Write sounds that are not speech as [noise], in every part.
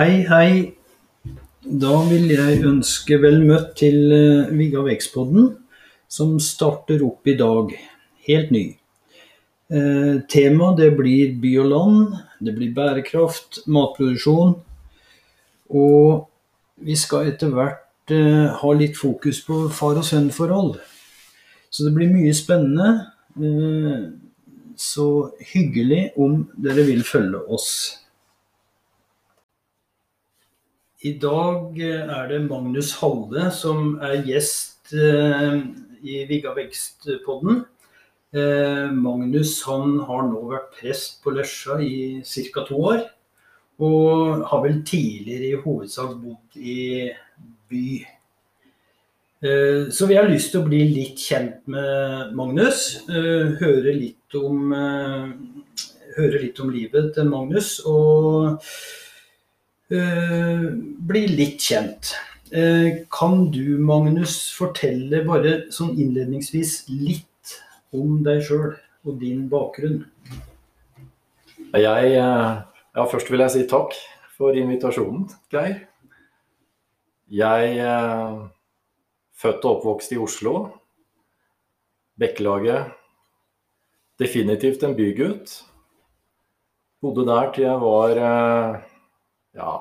Hei, hei. Da vil jeg ønske vel møtt til uh, Vigga Vekstpodden, som starter opp i dag. Helt ny. Eh, tema det blir by og land, det blir bærekraft, matproduksjon. Og vi skal etter hvert eh, ha litt fokus på far og sønn-forhold. Så det blir mye spennende. Eh, så hyggelig om dere vil følge oss. I dag eh, er det Magnus Halle som er gjest eh, i Vigga Vekst-podden. Eh, Magnus han har nå vært prest på Lesja i ca. to år. Og har vel tidligere i hovedsak bodd i by. Så vi har lyst til å bli litt kjent med Magnus. Høre litt om, høre litt om livet til Magnus. og bli litt kjent. Eh, kan du, Magnus, fortelle bare sånn innledningsvis litt om deg sjøl og din bakgrunn? Jeg, eh, ja, først vil jeg si takk for invitasjonen, Geir. Jeg født og oppvokst i Oslo. Bekkelaget. Definitivt en bygutt. Bodde der til jeg var ja,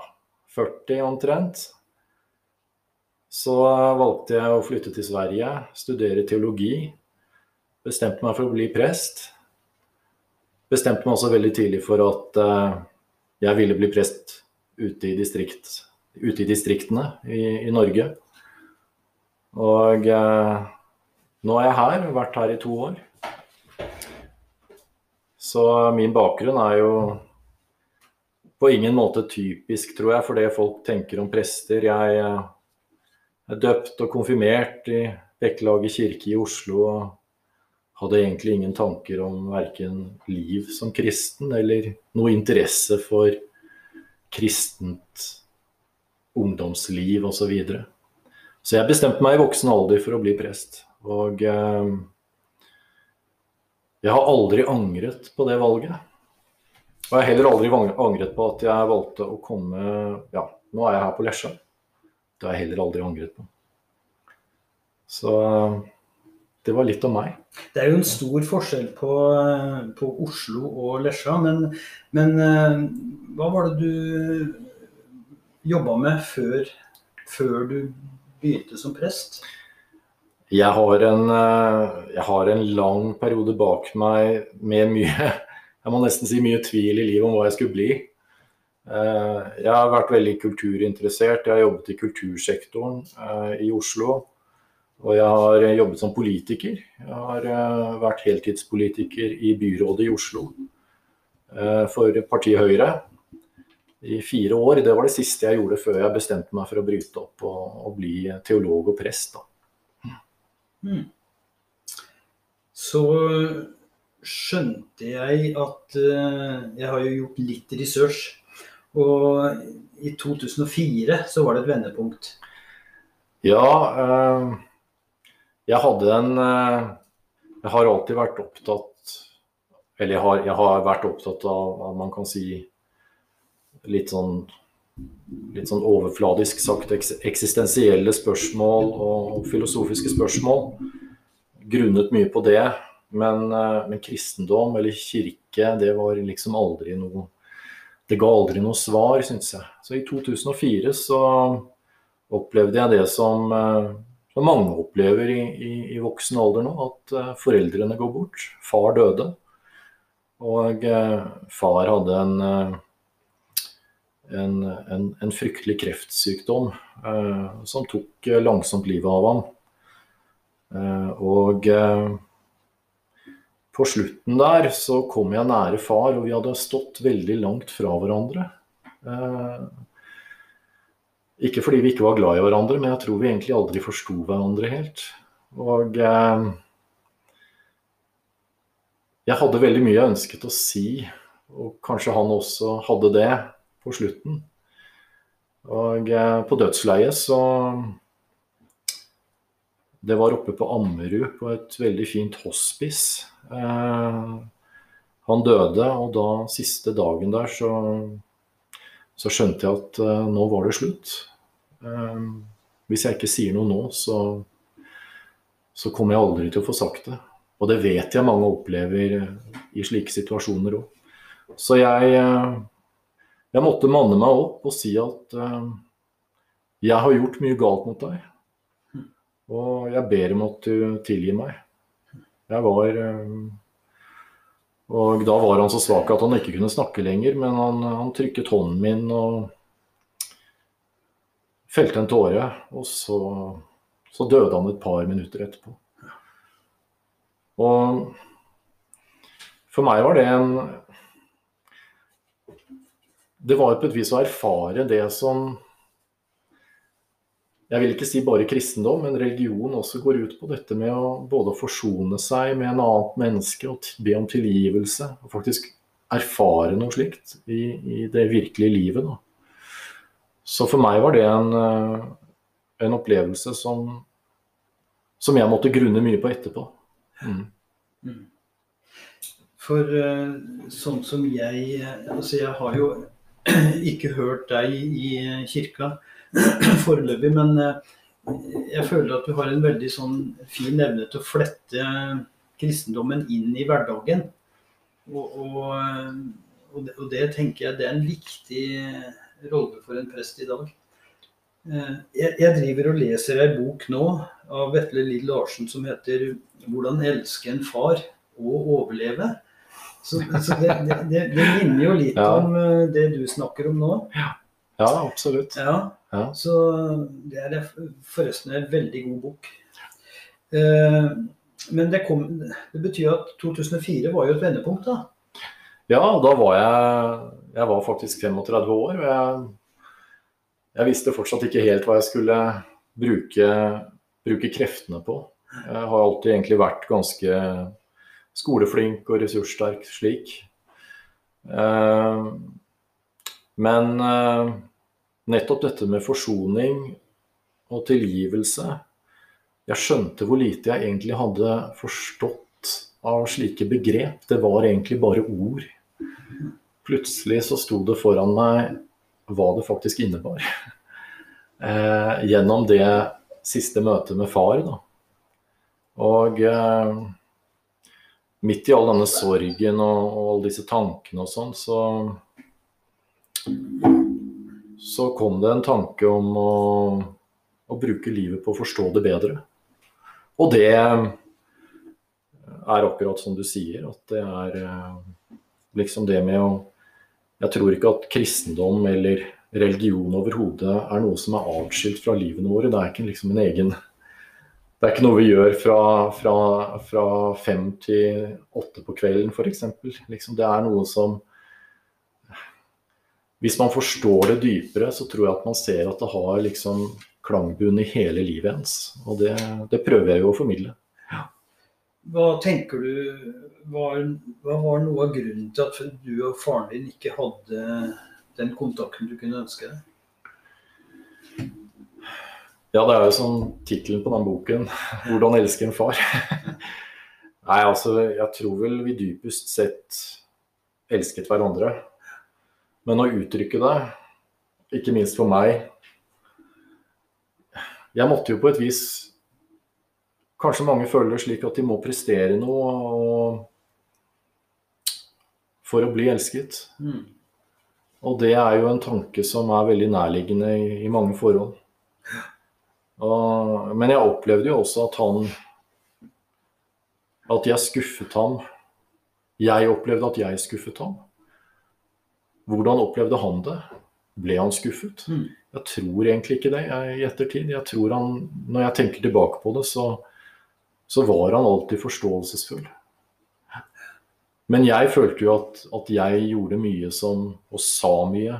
40 omtrent. Så valgte jeg å flytte til Sverige, studere teologi. Bestemte meg for å bli prest. Bestemte meg også veldig tidlig for at uh, jeg ville bli prest ute i, distrikt, ute i distriktene i, i, Norge. Og uh, nå er jeg her, vært her i to år. Så min bakgrunn er jo på ingen måte typisk, tror jeg, for det folk tenker om prester. Jeg eh, er døpt og konfirmert i Bekkelaget kirke i Oslo og hadde egentlig ingen tanker om verken liv som kristen eller noe interesse for kristent ungdomsliv osv. Så, videre. så jeg bestemte meg i voksen alder for å bli prest. Og eh, jeg har aldri angret på det valget. Og jeg har heller aldri angret på at jeg valgte å komme Ja, nå er jeg her på Lesja. Det har jeg heller aldri angret på. Så det var litt om meg. Det er jo en stor forskjell på, på Oslo og Lesja, men, men, eh, hva var det du jobba med før, før, du begynte som prest? Jeg har, en, eh, jeg har en lang periode bak meg med mye jeg må nesten si mye tvil i livet om hva jeg skulle bli. Eh, jeg har vært veldig kulturinteressert. Jeg har jobbet i kultursektoren eh, i Oslo. Og jeg har jobbet som politiker. Jeg har eh, vært heltidspolitiker i byrådet i Oslo for partiet Høyre i fire år. Det var det siste jeg gjorde før jeg bestemte meg for å bryte opp og, og bli teolog og prest. Mm. Så skjønte jeg at uh, Jeg har jo gjort litt research. Og i 2004 så var det et vendepunkt. Ja. Uh, jeg hadde en uh, Jeg har alltid vært opptatt Eller jeg har, jeg har vært opptatt av, av man kan si litt sånn litt sånn overfladisk sagt eksistensielle spørsmål og filosofiske spørsmål. Grunnet mye på det. Men, eh, men, kristendom eller kirke, det var liksom aldri noe Det ga aldri noe svar, syns jeg. Så i 2004 så opplevde jeg det som, eh, som mange opplever i, i, i, voksen alder nå, at eh, foreldrene går bort. Far døde. Og far hadde en, en, en, en fryktelig kreftsykdom som tok langsomt livet av ham. og på slutten der så kom jeg nære far, og vi hadde stått veldig langt fra hverandre. Eh, ikke fordi vi ikke var glad i hverandre, men jeg tror vi egentlig aldri forsto hverandre helt. Og eh, jeg hadde veldig mye jeg ønsket å si, og kanskje han også hadde det på slutten. Og eh, på dødsleiet så det var oppe på Ammerud, på et veldig fint hospice. Eh, han døde, og da siste dagen der så, så skjønte jeg at uh, nå var det slutt. Um, hvis jeg ikke sier noe nå, så, så kommer jeg aldri til å få sagt det. Og det vet jeg mange opplever i slike situasjoner òg. Så jeg, jeg, måtte manne meg opp og si at jeg har gjort mye galt mot deg. Og jeg ber om at du tilgir meg. Jeg var og da var han så svak at han ikke kunne snakke lenger, men han, han trykket hånden min og felte en tåre. Og så, så, døde han et par minutter etterpå. Og for meg var det en Det var på et vis å erfare det som jeg vil ikke si bare kristendom, men religion også går ut på dette med å både forsone seg med en annet menneske og be om tilgivelse. Og faktisk erfare noe slikt i, i det virkelige livet. Da. Så for meg var det en, eh, en opplevelse som, som, jeg måtte grunne mye på etterpå. Mm. mm. For uh, sånn som jeg Altså, jeg har jo [clears throat] ikke hørt deg i kirka [clears throat] foreløpig. Men eh, jeg føler at du har en veldig sånn fin evne til å flette kristendommen inn i hverdagen. Og, og, og, det, og, det, tenker jeg det er en viktig rolle for en prest i dag. Eh, jeg, jeg driver og leser ei bok nå av Vetle Lid Larsen som heter 'Hvordan elske en far og overleve'. Så, så det, det, det, minner jo litt ja. om eh, det du snakker om nå. Ja, ja absolutt. Ja. Ja. Så det er forresten en veldig god bok. Eh, men det, kom, det, betyr at 2004 var jo et vendepunkt, da? Ja, da var jeg Jeg var faktisk 35 år. og jeg, jeg visste fortsatt ikke helt hva jeg skulle bruke, bruke kreftene på. Jeg har alltid egentlig vært ganske skoleflink og ressurssterk slik. Eh, men eh, nettopp dette med forsoning og tilgivelse Jeg skjønte hvor lite jeg egentlig hadde forstått av slike begrep. Det var egentlig bare ord. Plutselig så sto det foran meg hva det faktisk innebar. Eh, gjennom det siste møtet med far. Da. Og eh, midt i all denne sorgen og, og alle disse tankene og sånn, så så kom det en tanke om å, å, bruke livet på å forstå det bedre. Og det er akkurat som du sier, at det er eh, liksom det med å Jeg tror ikke at kristendom eller religion overhodet er noe som er atskilt fra livene våre. Det er ikke liksom en egen det er ikke noe vi gjør fra, fra, fra fem til åtte på kvelden, f.eks. Liksom, det er noe som hvis man forstår det dypere, så tror jeg at man ser at det har liksom klangbunn i hele livet ens. Og det, det prøver jeg jo å formidle. Ja. Hva tenker du var, hva var noe av grunnen til at du og faren din ikke hadde den kontakten du kunne ønske deg? Ja, det er jo sånn tittelen på den boken, [laughs] 'Hvordan elske en far'. [laughs] Nei, altså, jeg tror vel vi dypest sett elsket hverandre. Men å uttrykke det, ikke minst for meg Jeg måtte jo på et vis Kanskje mange føler det slik at de må prestere noe for å bli elsket. Mm. Og det er jo en tanke som er veldig nærliggende i, i mange forhold. Og, men jeg opplevde jo også at han At jeg skuffet ham. Jeg opplevde at jeg skuffet ham. Hvordan opplevde han det? Ble han skuffet? Mm. Jeg tror egentlig ikke det i ettertid. Jeg tror han, Når jeg tenker tilbake på det, så, så var han alltid forståelsesfull. Men jeg følte jo at, at, jeg gjorde mye som, og sa mye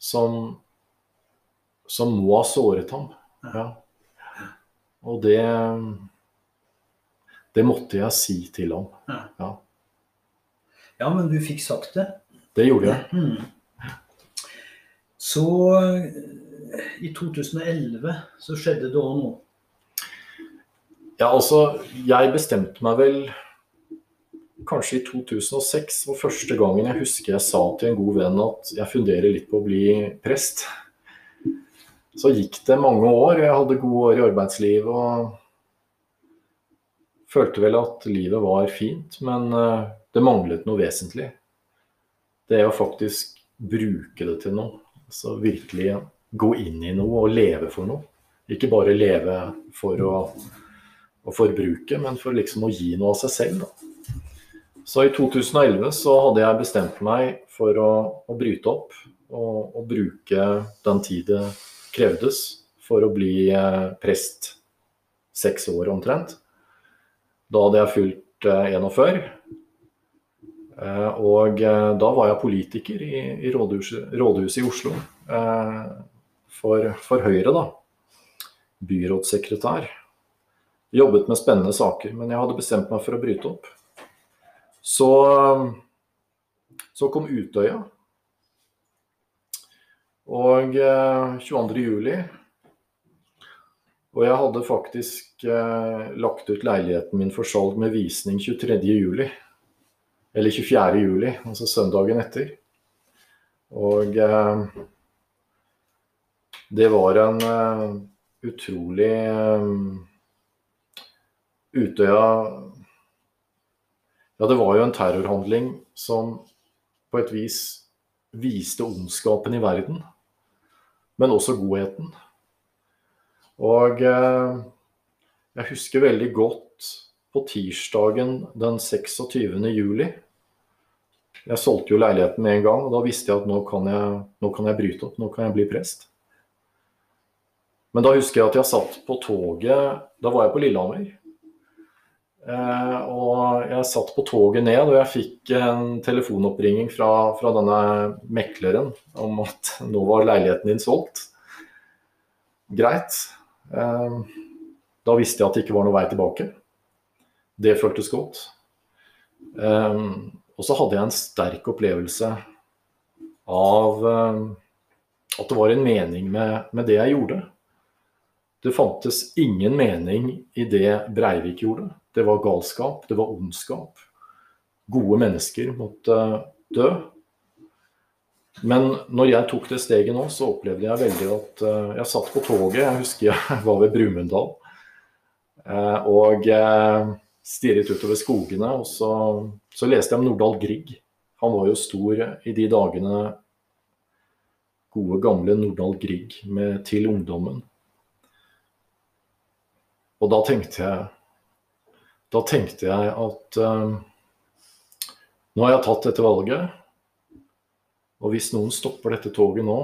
som, som må ha såret ham. Ja. Og det Det måtte jeg si til ham. Ja. ja, men du fikk sagt det? Det gjorde jeg. Mm. Så i 2011 så skjedde det òg noe. Ja, altså Jeg bestemte meg vel kanskje i 2006 for første gangen jeg husker jeg sa til en god venn at jeg funderer litt på å bli prest. Så gikk det mange år, jeg hadde gode år i arbeidslivet og følte vel at livet var fint, men eh, det manglet noe vesentlig. Det er å faktisk bruke det til noe. Altså virkelig gå inn i noe og leve for noe. Ikke bare leve for å, å forbruke, men for liksom å gi noe av seg selv. Da. Så i 2011 så hadde jeg bestemt meg for å, å bryte opp og, og, bruke den tid det krevdes for å bli eh, prest seks år omtrent. Da hadde jeg fylt 41. Eh, eh, og eh, da var jeg politiker i, i rådhuset, rådhuset, i Oslo. For, for, Høyre, da. Byrådssekretær. Jobbet med spennende saker, men jeg hadde bestemt meg for å bryte opp. Så, så kom Utøya. Og 22.07 og jeg hadde faktisk eh, lagt ut leiligheten min for salg med visning 23.07. Eller 24. juli, altså søndagen etter. Og eh, det var en eh, utrolig eh, Utøya Ja, det var jo en terrorhandling som på et vis viste ondskapen i verden, men også godheten. Og eh, jeg husker veldig godt på tirsdagen den 26. juli. Jeg solgte jo leiligheten med en gang, og da visste jeg at nå kan jeg, nå kan jeg bryte opp, nå kan jeg bli prest. Men da husker jeg at jeg satt på toget Da var jeg på Lillehammer. Eh, og jeg satt på toget ned, og jeg fikk en telefonoppringing fra, fra denne mekleren om at nå var leiligheten din solgt. Greit. Eh, da visste jeg at det ikke var noe vei tilbake. Det føltes godt. Um, og så hadde jeg en sterk opplevelse av um, at det var en mening med, med det jeg gjorde. Det fantes ingen mening i det Breivik gjorde. Det var galskap, det var ondskap. Gode mennesker måtte dø. Men når jeg tok det steget nå, så opplevde jeg veldig at uh, jeg satt på toget. Jeg husker jeg [laughs] var ved Brumunddal. Uh, og uh, stirret utover skogene. Og så, så, leste jeg om Nordahl Grieg. Han var jo stor i de dagene. Gode, gamle Nordahl Grieg med 'Til ungdommen'. Og da tenkte jeg Da tenkte jeg at nå har jeg tatt dette valget. Og hvis noen stopper dette toget nå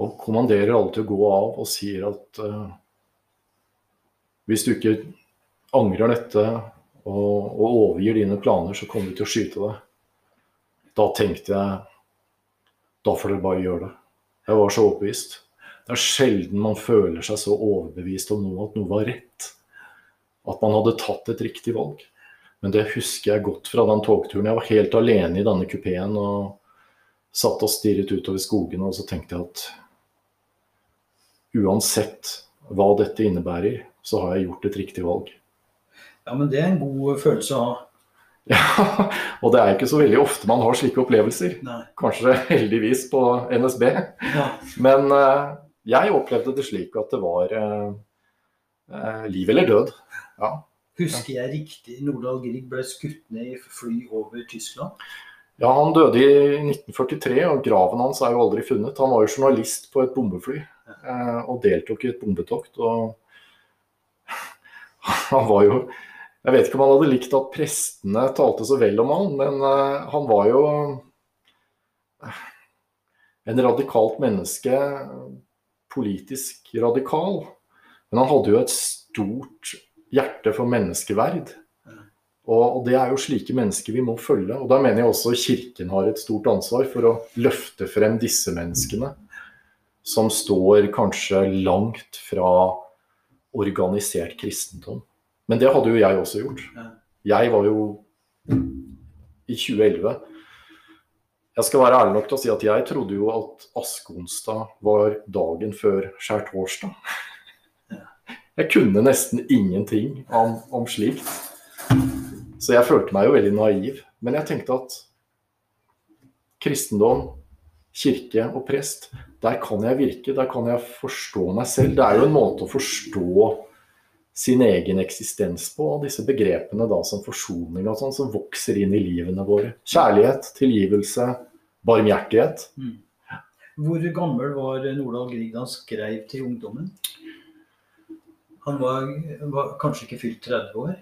og kommanderer alle til å gå av og sier at uh, hvis du ikke angrer dette og, og, overgir dine planer, så kommer de til å skyte deg. Da tenkte jeg da får dere bare gjøre det. Jeg var så overbevist. Det er sjelden man føler seg så overbevist om noe at noe var rett. At man hadde tatt et riktig valg. Men det husker jeg godt fra den togturen. Jeg var helt alene i denne kupeen og satt og stirret utover skogene, og så tenkte jeg at uansett hva dette innebærer, så har jeg gjort et riktig valg. Ja, men det er en god følelse å ha. Ja, [laughs] og det er ikke så veldig ofte man har slike opplevelser. Nei. Kanskje heldigvis på NSB. Ja. Men uh, jeg opplevde det slik at det var uh, uh, liv eller død. Ja. Husker jeg riktig Nordahl Grieg ble skutt ned i fly over Tyskland? Ja, han døde i 1943, og graven hans er jo aldri funnet. Han var jo journalist på et bombefly og deltok i et bombetokt. og [laughs] han var jo Jeg vet ikke om han hadde likt at prestene talte så vel om han, men uh, han var jo en radikalt menneske. Politisk radikal. Men han hadde jo et stort hjerte for menneskeverd. Og, det er jo slike mennesker vi må følge. Og da mener jeg også Kirken har et stort ansvar for å løfte frem disse menneskene. Som står kanskje langt fra organisert kristendom. Men det hadde jo jeg også gjort. Jeg var jo i 2011 Jeg skal være ærlig nok til å si at jeg trodde jo at askeonsdag var dagen før skjærtorsdag. Jeg kunne nesten ingenting om, om slikt. Så jeg følte meg jo veldig naiv. Men jeg tenkte at kristendom, kirke og prest, der kan jeg virke. Der kan jeg forstå meg selv. Det er jo en måte å forstå sin egen eksistens på. Og disse begrepene da som forsoning og sånn, som vokser inn i livene våre. Kjærlighet, tilgivelse, barmhjertighet. Mm. Hvor gammel var Nordahl Grieg da han skrev til ungdommen? Han var, var kanskje ikke fylt 30 år?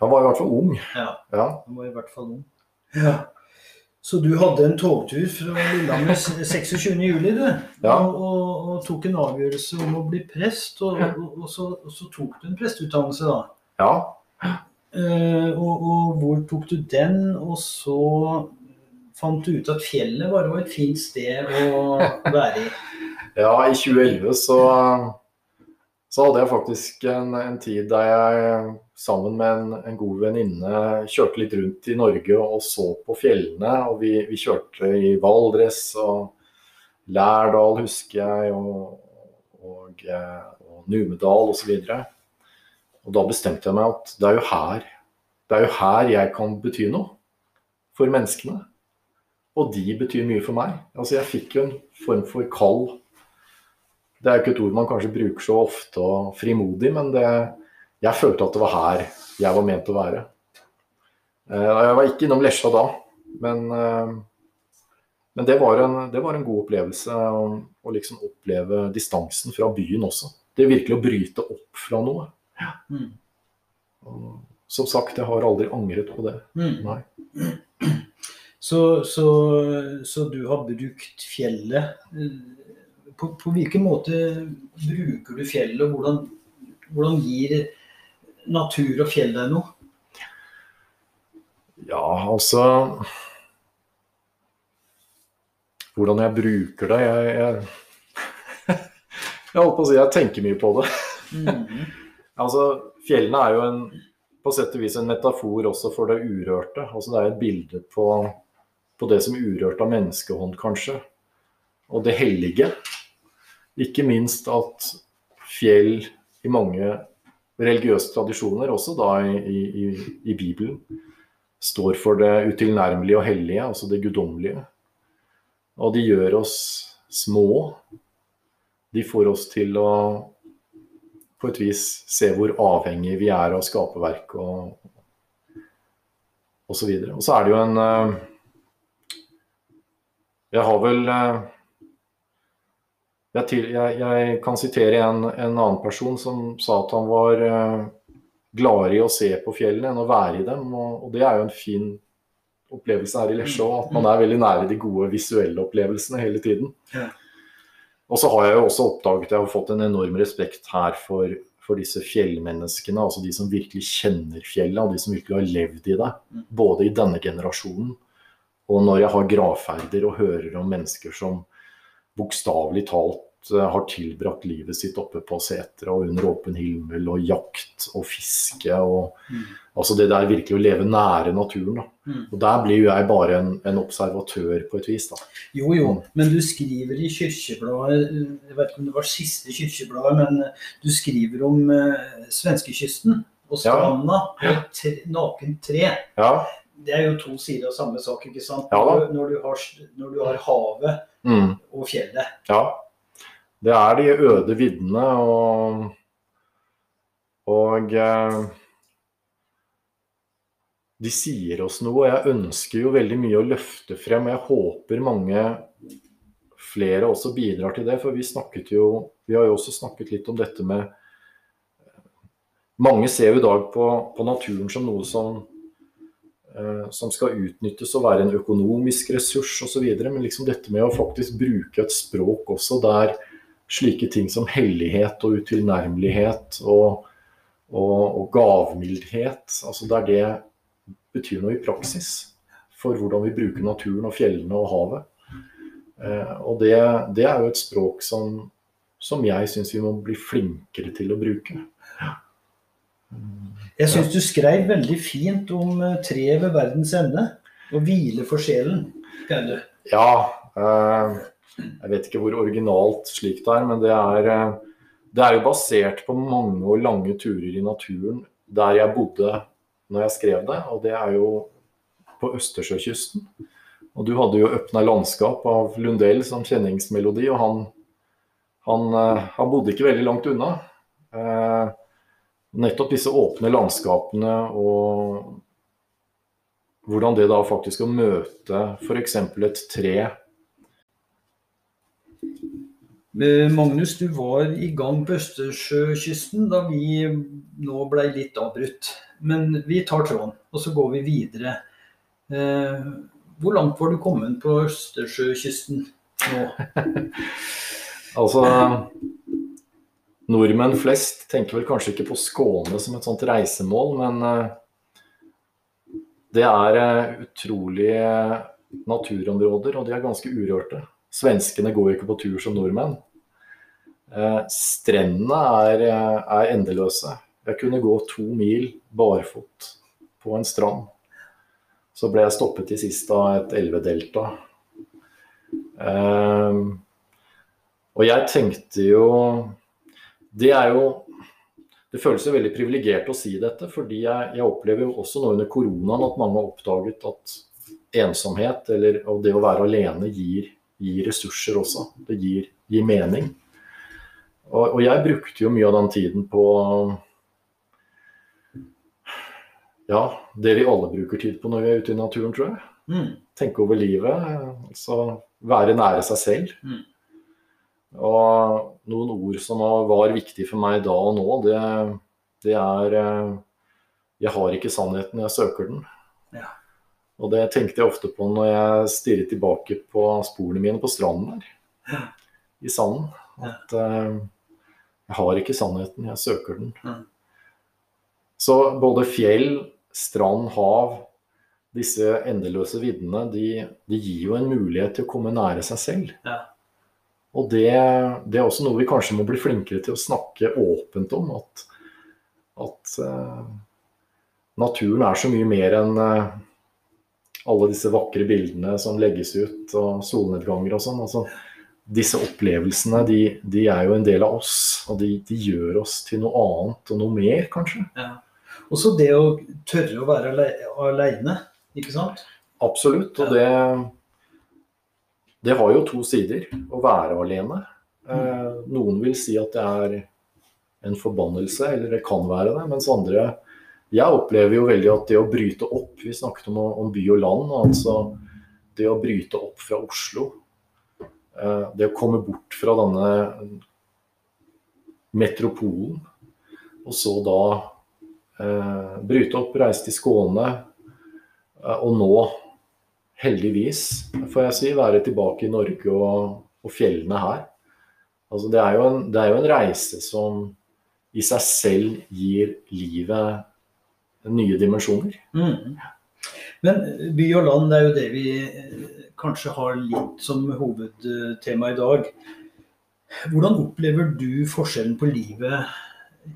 Han var i hvert fall ung. Ja, Ja. han var i hvert fall ung. Ja. Så du hadde en togtur fra Lillehammer 26. [laughs] juli, du. Ja. Og, og, og tok en avgjørelse om å bli prest. Og, og, og, så, og så tok du en presteutdannelse, da. ja. Eh, og, og hvor tok du den? Og så fant du ut at fjellet var jo et fint sted å være i. [laughs] Ja, i 2011 så, så hadde jeg faktisk en, en tid der jeg sammen med en, en god venninne kjørte litt rundt i Norge og så på fjellene. Og vi, vi kjørte i Valdres og Lærdal, husker jeg, og, og, eh, og Numedal osv. Og, så og da bestemte jeg meg at det er jo her det er jo her jeg kan bety noe for menneskene. Og de betyr mye for meg. Altså Jeg fikk jo en form for kall det er jo ikke et ord man kanskje bruker så ofte og frimodig, men det, jeg følte at det var her jeg var ment å være. Eh, Jeg var ikke innom Lesja da, men, eh, men det, var en, det var en god opplevelse å, å liksom oppleve distansen fra byen også. Det er virkelig å bryte opp fra noe. Mm. Som sagt, jeg har aldri angret på det. Mm. Nei. Så, så, så du har brukt fjellet. På, på hvilken måte bruker du fjellet, og hvordan, hvordan gir natur og fjell deg noe? Ja, altså Hvordan jeg bruker det Jeg, jeg, [laughs] jeg holdt på å si jeg tenker mye på det. Mm. [laughs] Altså, Fjellene er jo en, på sett og vis en metafor også for det urørte. Altså, det er et bilde på, på det som er urørt av menneskehånd, kanskje. Og det hellige. Ikke minst at fjell i mange religiøse tradisjoner, også da i, i, i Bibelen, står for det utilnærmelige og hellige, altså det guddommelige. Og de gjør oss små. De får oss til å på et vis se hvor avhengig vi er av skaperverk og osv. Og, og så er det jo en eh, Jeg har vel eh, jeg, jeg, jeg kan sitere en, en, annen person som sa at han var uh, gladere i å se på fjellene enn å være i dem. Og, og det er jo en fin opplevelse her i Lesja at man er veldig nære de gode visuelle opplevelsene hele tiden. Ja. Og så har jeg jo også oppdaget jeg har fått en enorm respekt her for, for disse fjellmenneskene, altså de som virkelig kjenner fjellet, og de som virkelig har levd i det. Både i denne generasjonen og når jeg har gravferder og hører om mennesker som bokstavelig talt eh, har tilbrakt livet sitt oppe på setre og under åpen himmel og jakt og fiske og Mm. Altså det der virkelig å leve nære naturen. da. Mm. Og der blir jo jeg bare en, en observatør på et vis, da. Jo, jo, men du skriver i kirkebladet, jeg vet ikke om det var siste kirkebladet, men du skriver om eh, svenskekysten og stranda ja. og tre, nakent tre. Ja. Det er jo to sider av samme sak, ikke sant? Ja. Når, du har, når du har havet Mm. og fjellet. Ja. Det er de øde viddene og Og eh, de sier oss noe. Jeg ønsker jo veldig mye å løfte frem. og Jeg håper mange flere også bidrar til det. For vi snakket jo Vi har jo også snakket litt om dette med Mange ser jo i dag på, på naturen som noe som som skal utnyttes og være en økonomisk ressurs osv. Men liksom dette med å faktisk bruke et språk også der slike ting som hellighet og utilnærmelighet og, og, og gavmildhet, altså der det betyr noe i praksis for hvordan vi bruker naturen og fjellene og havet. Eh, og det, det er jo et språk som, som jeg syns vi må bli flinkere til å bruke. Jeg syns du skrev veldig fint om tre treet ved verdens ende og hvile for sjelen. Kan du? Ja, eh, jeg vet ikke hvor originalt slik det er, men det er, eh, det er jo basert på mange og lange turer i naturen der jeg bodde når jeg skrev det, og det er jo på Østersjøkysten. Og du hadde jo 'Øpna landskap' av Lundell som kjenningsmelodi, og han, han, eh, han bodde ikke veldig langt unna. Nettopp disse åpne landskapene og hvordan det da faktisk å møte f.eks. et tre Eh, Magnus, du var i gang på Østersjøkysten da vi nå ble litt avbrutt. Men vi tar tråden, og så går vi videre. Eh, hvor langt var du kommet på Østersjøkysten nå? [laughs] altså Nordmenn flest tenker vel kanskje ikke på Skåne som et sånt reisemål, men eh, det er utrolige naturområder, og de er ganske urørte. Svenskene går ikke på tur som nordmenn. Eh, strendene er, eh, er, endeløse. Jeg kunne gå to mil barfot på en strand. Så ble jeg stoppet til sist av et elvedelta. Eh, og jeg tenkte jo Det er jo Det føles jo veldig privilegert å si dette, fordi jeg, jeg, opplever jo også nå under koronaen at mange har oppdaget at ensomhet eller og det å være alene gir, gir ressurser også. Det gir, gir mening. Og, og, jeg brukte jo mye av den tiden på ja, det vi alle bruker tid på når vi er ute i naturen, tror jeg. Mm. Tenke over livet. Altså være nære seg selv. Mm. Og noen ord som var viktige for meg da og nå, det, det er eh, Jeg har ikke sannheten, jeg søker den. Ja. Og det tenkte jeg ofte på når jeg stirret tilbake på sporene mine på stranden der. Ja. I sanden. At uh, jeg har ikke sannheten, jeg søker den. Mm. Så både fjell, strand, hav, disse endeløse viddene, de, de, gir jo en mulighet til å komme nære seg selv. Ja. Og det, det, er også noe vi kanskje må bli flinkere til å snakke åpent om. At, at uh, naturen er så mye mer enn uh, alle disse vakre bildene som legges ut, og solnedganger og sånn. Altså, disse opplevelsene de, de, er jo en del av oss, og de, de, gjør oss til noe annet og noe mer, kanskje. Ja. Og så det å tørre å være aleine, ikke sant? Absolutt. Og det, det har jo to sider. Å være alene. Eh, mm. noen vil si at det er en forbannelse, eller det kan være det, mens andre Jeg opplever jo veldig at det å bryte opp Vi snakket om, om by og land. altså det å bryte opp fra Oslo Eh, det å komme bort fra denne metropolen, og så da eh, bryte opp, reise til Skåne, eh, og nå, heldigvis, får jeg si, være tilbake i Norge og, og fjellene her. Altså, det, er en, det, er jo en, reise som i seg selv gir livet nye dimensjoner. Mm. Men by og land, er jo det vi kanskje har litt som hovedtema i dag. Hvordan opplever du forskjellen på livet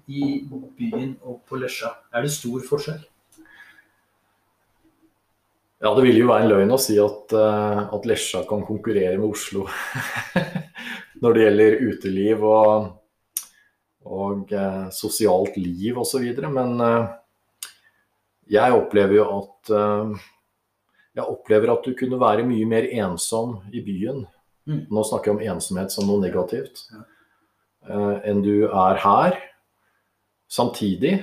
i byen og på Lesja? Er det stor forskjell? Ja, det ville jo være en løgn å si at, uh, at Lesja kan konkurrere med Oslo [laughs] når det gjelder uteliv og, og uh, sosialt liv osv. Men uh, jeg opplever jo at jeg opplever at du kunne være mye mer ensom i byen. Mm. Nå snakker jeg om ensomhet som noe negativt. Enn du er her. Samtidig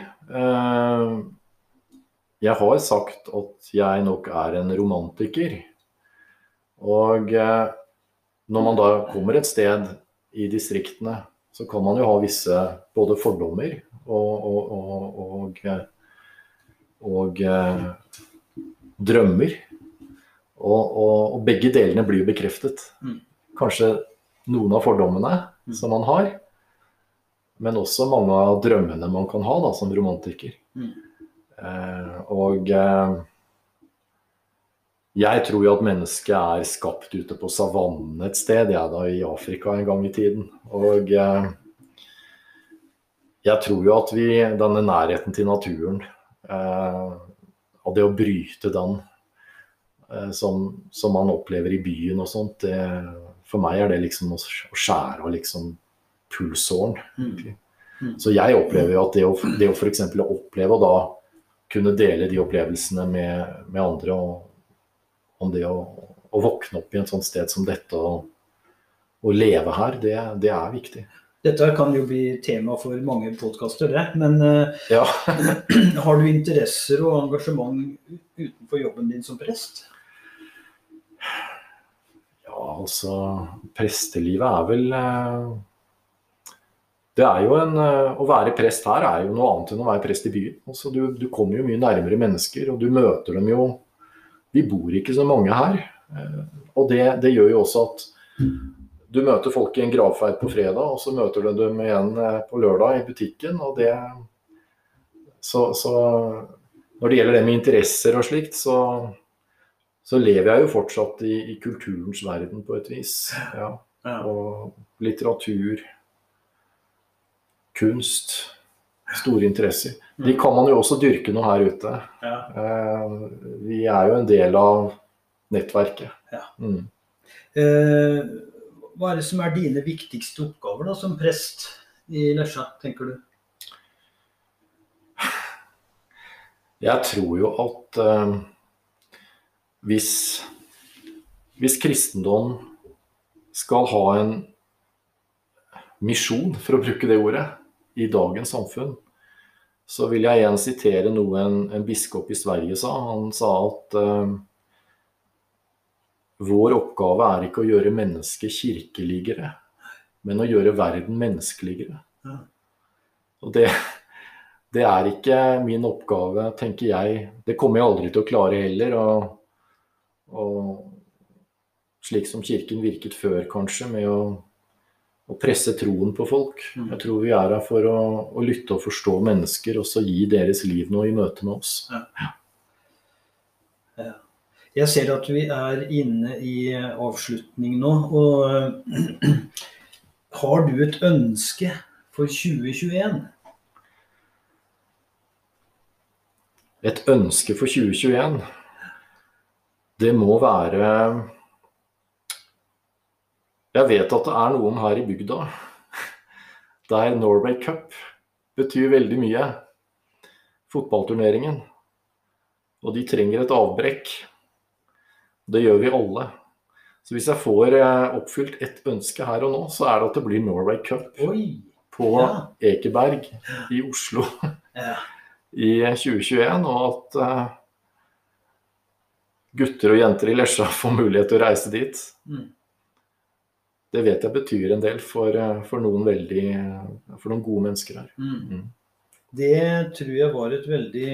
Jeg har sagt at jeg nok er en romantiker. Og uh, når man da kommer et sted i distriktene, så kan man jo ha visse både fordommer og, og, og, og drømmer. Og, og, og, begge delene blir jo bekreftet. Mm. Kanskje noen av fordommene mm. som man har, men også mange av drømmene man kan ha da, som romantiker. Mm. Eh, og eh, jeg tror jo at mennesket er skapt ute på savannen et sted, jeg da i Afrika en gang i tiden. Og eh, jeg tror jo at vi, denne nærheten til naturen, eh, og det å bryte den som, som, man opplever i byen og sånt. Det, for meg er det liksom å skjære av liksom pulsåren. Mm. Mm. Så jeg opplever jo at det å, det å f.eks. oppleve å da kunne dele de opplevelsene med, med andre. Og om det å, å, våkne opp i en sånn sted som dette og, og leve her, det, det, er viktig. Dette kan jo bli tema for mange podkaster, det. Men uh, ja. [clears throat] har du interesser og engasjement utenfor jobben din som prest? Ja, altså Prestelivet er vel uh, det er jo en, eh, Å være prest her er jo noe annet enn å være prest i byen. Altså, du, du, kommer jo mye nærmere mennesker, og du møter dem jo Vi bor ikke så mange her. Eh, og det, det gjør jo også at du møter folk i en gravferd på fredag, og så møter du dem igjen eh, på lørdag i butikken. og det så, så når det gjelder det med interesser og slikt, så, så lever jeg jo fortsatt i, i kulturens verden på et vis. Ja. Og litteratur kunst, store interesser. De kan man jo også dyrke noe her ute. Ja. Eh, vi er jo en del av nettverket. Ja. Mm. Eh, hva er det som er dine viktigste oppgaver da, som prest i Lesja, tenker du? Jeg tror jo at eh, hvis, hvis kristendom skal ha en misjon, for å bruke det ordet, i dagens samfunn, så vil jeg igjen sitere noe en, en biskop i Sverige sa. Han sa at uh, vår oppgave er ikke å gjøre mennesket kirkeligere, men å gjøre verden menneskeligere. Ja. Og det, det, er ikke min oppgave, tenker jeg. Det kommer jeg aldri til å klare heller. Og, og slik som Kirken virket før, kanskje, med å å presse troen på folk. Mm. Jeg tror vi er her for å, å, lytte og forstå mennesker, og så gi deres liv noe i møte med oss. Ja. Ja. Jeg ser at vi er inne i avslutning nå. Og [clears throat] har du et ønske for 2021? Et ønske for 2021? Det må være jeg vet at det er noen her i bygda der Norway Cup betyr veldig mye. Fotballturneringen. Og de trenger et avbrekk. Det gjør vi alle. Så hvis jeg får eh, oppfylt ett ønske her og nå, så er det at det blir Norway Cup Oi, på ja. Ekeberg i Oslo ja. i 2021. Og at uh, gutter og jenter i Lesja får mulighet til å reise dit. Mm det vet jeg betyr en del for, eh, for, noen, veldig, for noen gode mennesker her. Mm. Mm. Det tror jeg var et veldig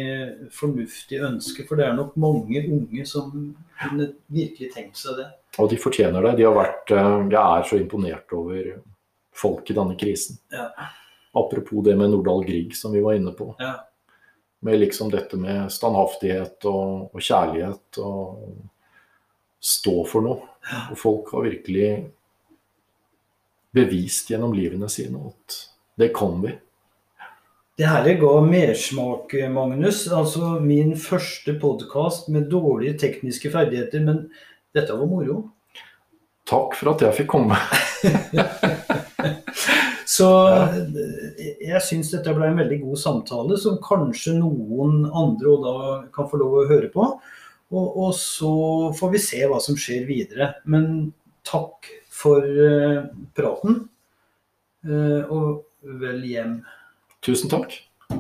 fornuftig ønske, for det er nok mange unge som kunne virkelig tenkt seg det. Og de fortjener det. De har vært, eh, jeg er så imponert over folk i denne krisen. Ja. Apropos det med Nordahl Grieg som vi var inne på. Ja. Med liksom dette med standhaftighet og, og kjærlighet og stå for noe. Og folk har virkelig bevist gjennom livene sine at det kan vi. Det her ga mersmak, Magnus. Altså min første podkast med dårlige tekniske ferdigheter, men dette var moro. Takk for at jeg fikk komme. [laughs] Så jeg syns dette ble en veldig god samtale, som kanskje noen andre da kan få lov å høre på. Og, og så får vi se hva som skjer videre. Men takk for uh, praten. Uh, og vel hjem. Tusen takk.